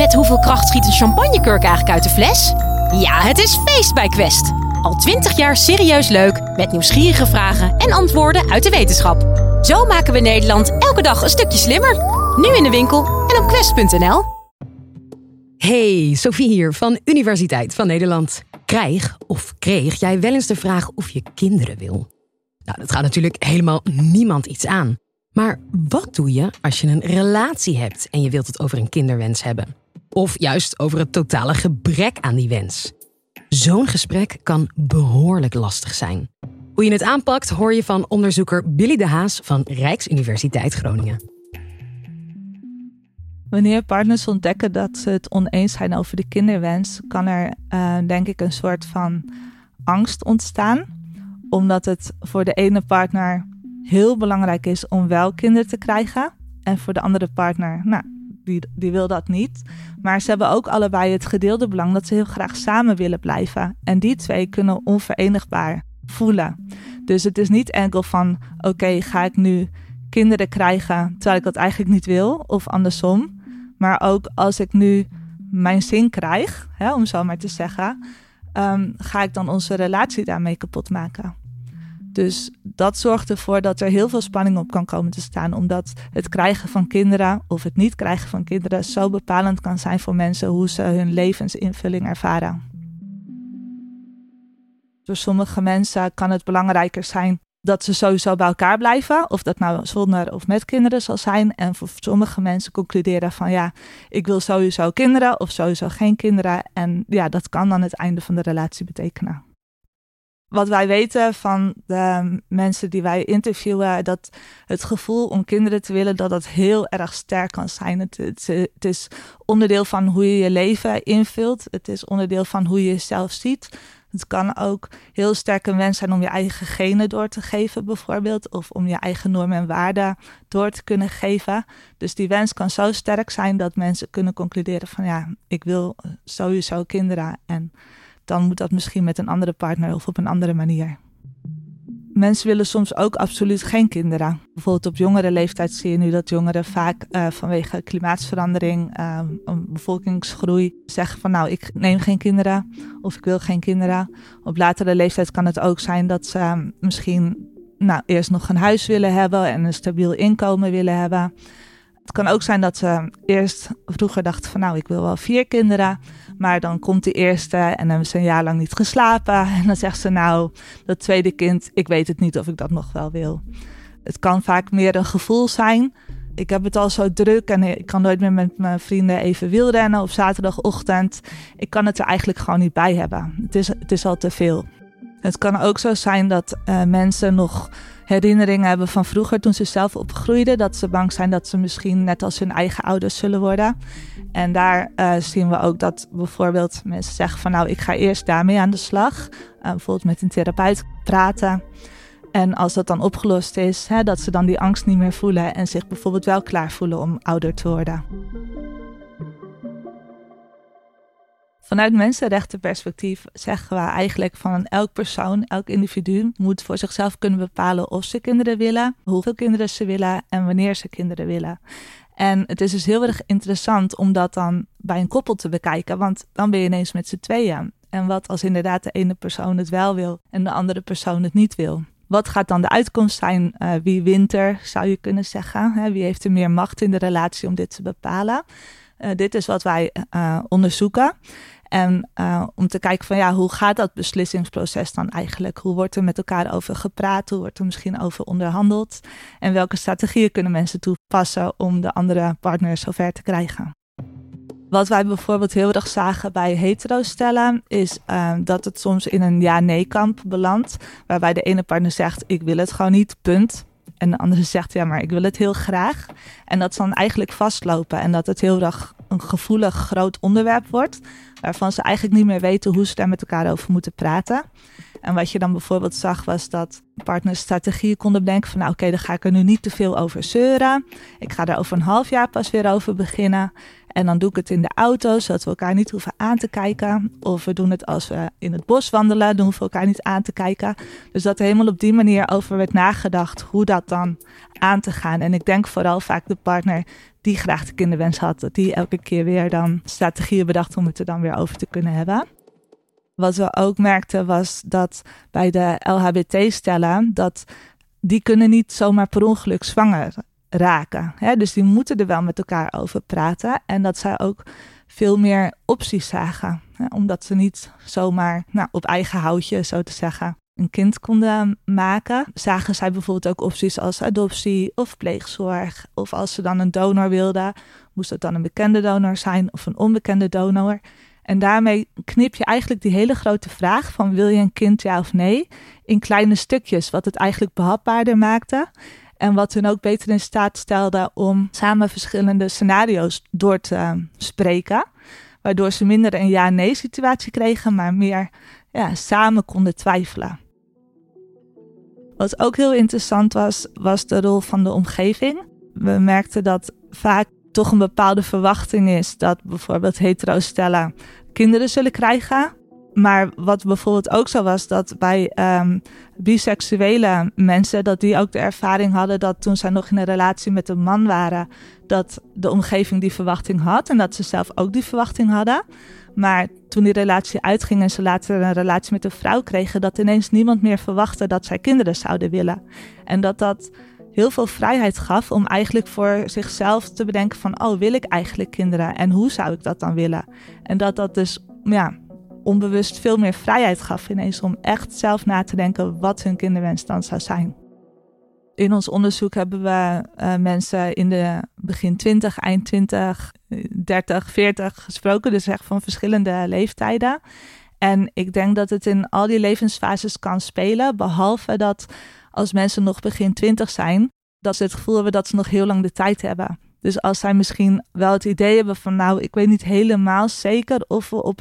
Met hoeveel kracht schiet een champagnekurk eigenlijk uit de fles? Ja, het is feest bij Quest. Al twintig jaar serieus leuk, met nieuwsgierige vragen en antwoorden uit de wetenschap. Zo maken we Nederland elke dag een stukje slimmer. Nu in de winkel en op quest.nl. Hey, Sophie hier van Universiteit van Nederland. Krijg of kreeg jij wel eens de vraag of je kinderen wil? Nou, dat gaat natuurlijk helemaal niemand iets aan. Maar wat doe je als je een relatie hebt en je wilt het over een kinderwens hebben? Of juist over het totale gebrek aan die wens? Zo'n gesprek kan behoorlijk lastig zijn. Hoe je het aanpakt hoor je van onderzoeker Billy de Haas van Rijksuniversiteit Groningen. Wanneer partners ontdekken dat ze het oneens zijn over de kinderwens, kan er uh, denk ik een soort van angst ontstaan. Omdat het voor de ene partner heel belangrijk is om wel kinderen te krijgen. En voor de andere partner, nou, die, die wil dat niet. Maar ze hebben ook allebei het gedeelde belang dat ze heel graag samen willen blijven. En die twee kunnen onverenigbaar voelen. Dus het is niet enkel van: oké, ga ik nu kinderen krijgen terwijl ik dat eigenlijk niet wil, of andersom. Maar ook als ik nu mijn zin krijg, hè, om zo maar te zeggen, um, ga ik dan onze relatie daarmee kapot maken. Dus dat zorgt ervoor dat er heel veel spanning op kan komen te staan, omdat het krijgen van kinderen of het niet krijgen van kinderen zo bepalend kan zijn voor mensen hoe ze hun levensinvulling ervaren. Voor sommige mensen kan het belangrijker zijn dat ze sowieso bij elkaar blijven, of dat nou zonder of met kinderen zal zijn. En voor sommige mensen concluderen van ja, ik wil sowieso kinderen of sowieso geen kinderen. En ja, dat kan dan het einde van de relatie betekenen wat wij weten van de mensen die wij interviewen, dat het gevoel om kinderen te willen, dat dat heel erg sterk kan zijn. Het, is onderdeel van hoe je je leven invult. Het is onderdeel van hoe je jezelf ziet. Het kan ook heel sterk een wens zijn om je eigen genen door te geven, bijvoorbeeld. Of om je eigen normen en waarden door te kunnen geven. Dus die wens kan zo sterk zijn dat mensen kunnen concluderen van ja, ik wil sowieso kinderen. En dan moet dat misschien met een andere partner of op een andere manier. Mensen willen soms ook absoluut geen kinderen. Bijvoorbeeld op jongere leeftijd zie je nu dat jongeren vaak uh, vanwege klimaatsverandering, uh, bevolkingsgroei, zeggen van nou ik neem geen kinderen of ik wil geen kinderen. Op latere leeftijd kan het ook zijn dat ze misschien nou, eerst nog een huis willen hebben en een stabiel inkomen willen hebben. Het kan ook zijn dat ze eerst vroeger dachten van nou ik wil wel vier kinderen. Maar dan komt de eerste en dan hebben ze een jaar lang niet geslapen. En dan zegt ze nou, dat tweede kind, ik weet het niet of ik dat nog wel wil. Het kan vaak meer een gevoel zijn. Ik heb het al zo druk en ik kan nooit meer met mijn vrienden even wielrennen op zaterdagochtend. Ik kan het er eigenlijk gewoon niet bij hebben. Het is, het is al te veel. Het kan ook zo zijn dat uh, mensen nog herinneringen hebben van vroeger toen ze zelf opgroeiden. Dat ze bang zijn dat ze misschien net als hun eigen ouders zullen worden. En daar uh, zien we ook dat bijvoorbeeld mensen zeggen van nou ik ga eerst daarmee aan de slag. Uh, bijvoorbeeld met een therapeut praten. En als dat dan opgelost is, hè, dat ze dan die angst niet meer voelen en zich bijvoorbeeld wel klaar voelen om ouder te worden. Vanuit mensenrechtenperspectief zeggen we eigenlijk van elk persoon, elk individu moet voor zichzelf kunnen bepalen of ze kinderen willen, hoeveel kinderen ze willen en wanneer ze kinderen willen. En het is dus heel erg interessant om dat dan bij een koppel te bekijken, want dan ben je ineens met z'n tweeën. En wat als inderdaad de ene persoon het wel wil en de andere persoon het niet wil? Wat gaat dan de uitkomst zijn? Uh, wie wint er, zou je kunnen zeggen? Wie heeft er meer macht in de relatie om dit te bepalen? Uh, dit is wat wij uh, onderzoeken. En uh, om te kijken van ja, hoe gaat dat beslissingsproces dan eigenlijk? Hoe wordt er met elkaar over gepraat? Hoe wordt er misschien over onderhandeld? En welke strategieën kunnen mensen toepassen om de andere partner zover te krijgen? Wat wij bijvoorbeeld heel erg zagen bij hetero-stellen, is uh, dat het soms in een ja-nee-kamp belandt. Waarbij de ene partner zegt: Ik wil het gewoon niet, punt. En de andere zegt: Ja, maar ik wil het heel graag. En dat ze dan eigenlijk vastlopen en dat het heel erg een gevoelig groot onderwerp wordt, waarvan ze eigenlijk niet meer weten hoe ze daar met elkaar over moeten praten. En wat je dan bijvoorbeeld zag, was dat partners strategieën konden bedenken van nou oké, dan ga ik er nu niet te veel over zeuren. Ik ga er over een half jaar pas weer over beginnen. En dan doe ik het in de auto, zodat we elkaar niet hoeven aan te kijken. Of we doen het als we in het bos wandelen, dan hoeven we elkaar niet aan te kijken. Dus dat er helemaal op die manier over werd nagedacht hoe dat dan aan te gaan. En ik denk vooral vaak de partner die graag de kinderwens had, dat die elke keer weer dan strategieën bedacht om het er dan weer over te kunnen hebben. Wat we ook merkten was dat bij de LHBT-stellen, dat die kunnen niet zomaar per ongeluk zwanger raken. Hè? Dus die moeten er wel met elkaar over praten. En dat zij ook veel meer opties zagen. Hè? Omdat ze niet zomaar nou, op eigen houtje, zo te zeggen, een kind konden maken. Zagen zij bijvoorbeeld ook opties als adoptie of pleegzorg. Of als ze dan een donor wilden, moest het dan een bekende donor zijn of een onbekende donor. En daarmee knip je eigenlijk die hele grote vraag van wil je een kind ja of nee in kleine stukjes, wat het eigenlijk behapbaarder maakte. En wat hun ook beter in staat stelde om samen verschillende scenario's door te spreken. Waardoor ze minder een ja-nee situatie kregen, maar meer ja, samen konden twijfelen. Wat ook heel interessant was, was de rol van de omgeving. We merkten dat vaak toch een bepaalde verwachting is dat bijvoorbeeld hetero stellen kinderen zullen krijgen. Maar wat bijvoorbeeld ook zo was, dat bij um, biseksuele mensen, dat die ook de ervaring hadden dat toen zij nog in een relatie met een man waren, dat de omgeving die verwachting had en dat ze zelf ook die verwachting hadden. Maar toen die relatie uitging en ze later een relatie met een vrouw kregen, dat ineens niemand meer verwachtte dat zij kinderen zouden willen. En dat dat heel veel vrijheid gaf om eigenlijk voor zichzelf te bedenken van, oh, wil ik eigenlijk kinderen en hoe zou ik dat dan willen? En dat dat dus, ja, onbewust veel meer vrijheid gaf ineens om echt zelf na te denken wat hun kinderwens dan zou zijn. In ons onderzoek hebben we uh, mensen in de begin 20, eind 20, 30, 40 gesproken, dus echt van verschillende leeftijden. En ik denk dat het in al die levensfases kan spelen, behalve dat als mensen nog begin 20 zijn, dat ze het gevoel hebben dat ze nog heel lang de tijd hebben. Dus als zij misschien wel het idee hebben van, nou, ik weet niet helemaal zeker of we op,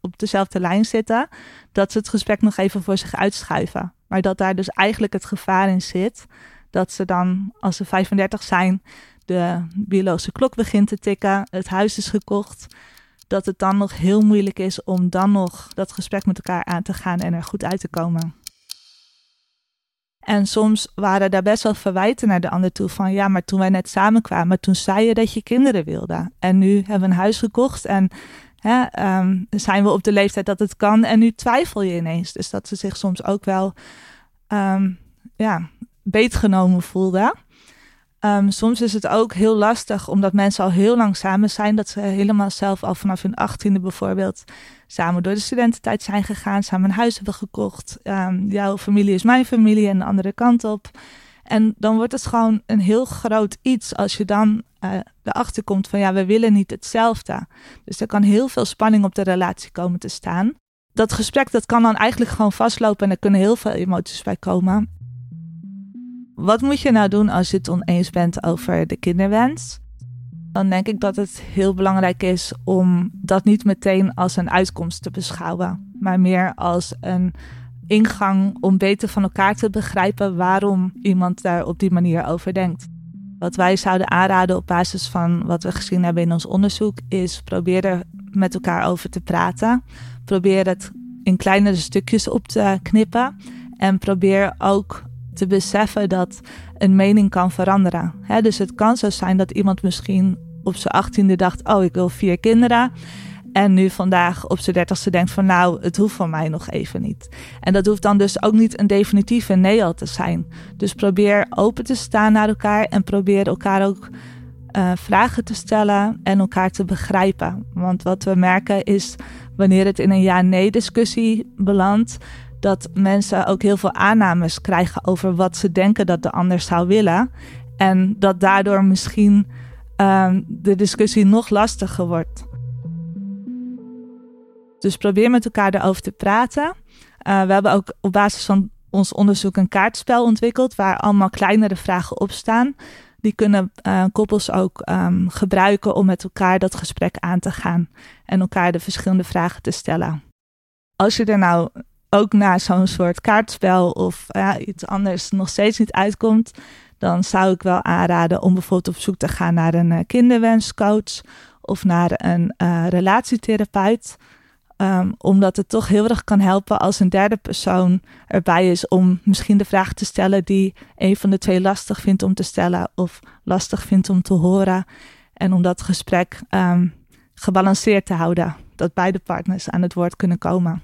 op dezelfde lijn zitten, dat ze het gesprek nog even voor zich uitschuiven. Maar dat daar dus eigenlijk het gevaar in zit dat ze dan, als ze 35 zijn, de biologische klok begint te tikken, het huis is gekocht, dat het dan nog heel moeilijk is om dan nog dat gesprek met elkaar aan te gaan en er goed uit te komen. En soms waren daar best wel verwijten naar de ander toe van ja, maar toen wij net samenkwamen, toen zei je dat je kinderen wilde. En nu hebben we een huis gekocht en hè, um, zijn we op de leeftijd dat het kan en nu twijfel je ineens. Dus dat ze zich soms ook wel um, ja, beetgenomen voelden. Um, soms is het ook heel lastig omdat mensen al heel lang samen zijn. Dat ze helemaal zelf al vanaf hun achttiende bijvoorbeeld samen door de studententijd zijn gegaan. Samen een huis hebben gekocht. Um, jouw familie is mijn familie en de andere kant op. En dan wordt het gewoon een heel groot iets als je dan uh, erachter komt van ja, we willen niet hetzelfde. Dus er kan heel veel spanning op de relatie komen te staan. Dat gesprek dat kan dan eigenlijk gewoon vastlopen en er kunnen heel veel emoties bij komen. Wat moet je nou doen als je het oneens bent over de kinderwens? Dan denk ik dat het heel belangrijk is om dat niet meteen als een uitkomst te beschouwen, maar meer als een ingang om beter van elkaar te begrijpen waarom iemand daar op die manier over denkt. Wat wij zouden aanraden op basis van wat we gezien hebben in ons onderzoek, is probeer er met elkaar over te praten. Probeer het in kleinere stukjes op te knippen. En probeer ook te beseffen dat een mening kan veranderen. dus het kan zo zijn dat iemand misschien op zijn achttiende dacht: Oh, ik wil vier kinderen. En nu vandaag op zijn dertigste denkt van nou, het hoeft van mij nog even niet. En dat hoeft dan dus ook niet een definitieve nee al te zijn. Dus probeer open te staan naar elkaar en probeer elkaar ook uh, vragen te stellen en elkaar te begrijpen. Want wat we merken is wanneer het in een ja-nee discussie belandt, dat mensen ook heel veel aannames krijgen over wat ze denken dat de ander zou willen. En dat daardoor misschien um, de discussie nog lastiger wordt. Dus probeer met elkaar erover te praten. Uh, we hebben ook op basis van ons onderzoek een kaartspel ontwikkeld waar allemaal kleinere vragen op staan. Die kunnen uh, koppels ook um, gebruiken om met elkaar dat gesprek aan te gaan en elkaar de verschillende vragen te stellen. Als je er nou ook na zo'n soort kaartspel of ja, iets anders nog steeds niet uitkomt, dan zou ik wel aanraden om bijvoorbeeld op zoek te gaan naar een uh, kinderwenscoach of naar een uh, relatietherapeut. Um, omdat het toch heel erg kan helpen als een derde persoon erbij is om misschien de vraag te stellen die een van de twee lastig vindt om te stellen of lastig vindt om te horen. En om dat gesprek um, gebalanceerd te houden. Dat beide partners aan het woord kunnen komen.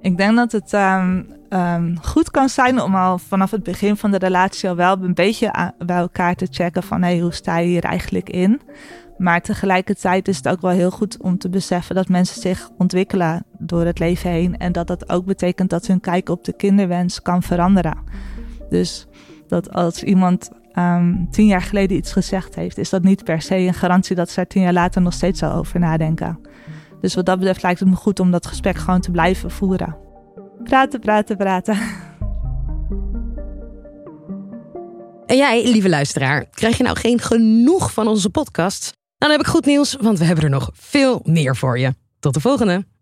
Ik denk dat het um, um, goed kan zijn om al vanaf het begin van de relatie al wel een beetje bij elkaar te checken van hey, hoe sta je hier eigenlijk in? Maar tegelijkertijd is het ook wel heel goed om te beseffen dat mensen zich ontwikkelen door het leven heen. En dat dat ook betekent dat hun kijk op de kinderwens kan veranderen. Dus dat als iemand um, tien jaar geleden iets gezegd heeft, is dat niet per se een garantie dat er tien jaar later nog steeds zal over nadenken. Dus wat dat betreft lijkt het me goed om dat gesprek gewoon te blijven voeren. Praten, praten, praten. En jij, lieve luisteraar, krijg je nou geen genoeg van onze podcast? Dan heb ik goed nieuws, want we hebben er nog veel meer voor je. Tot de volgende!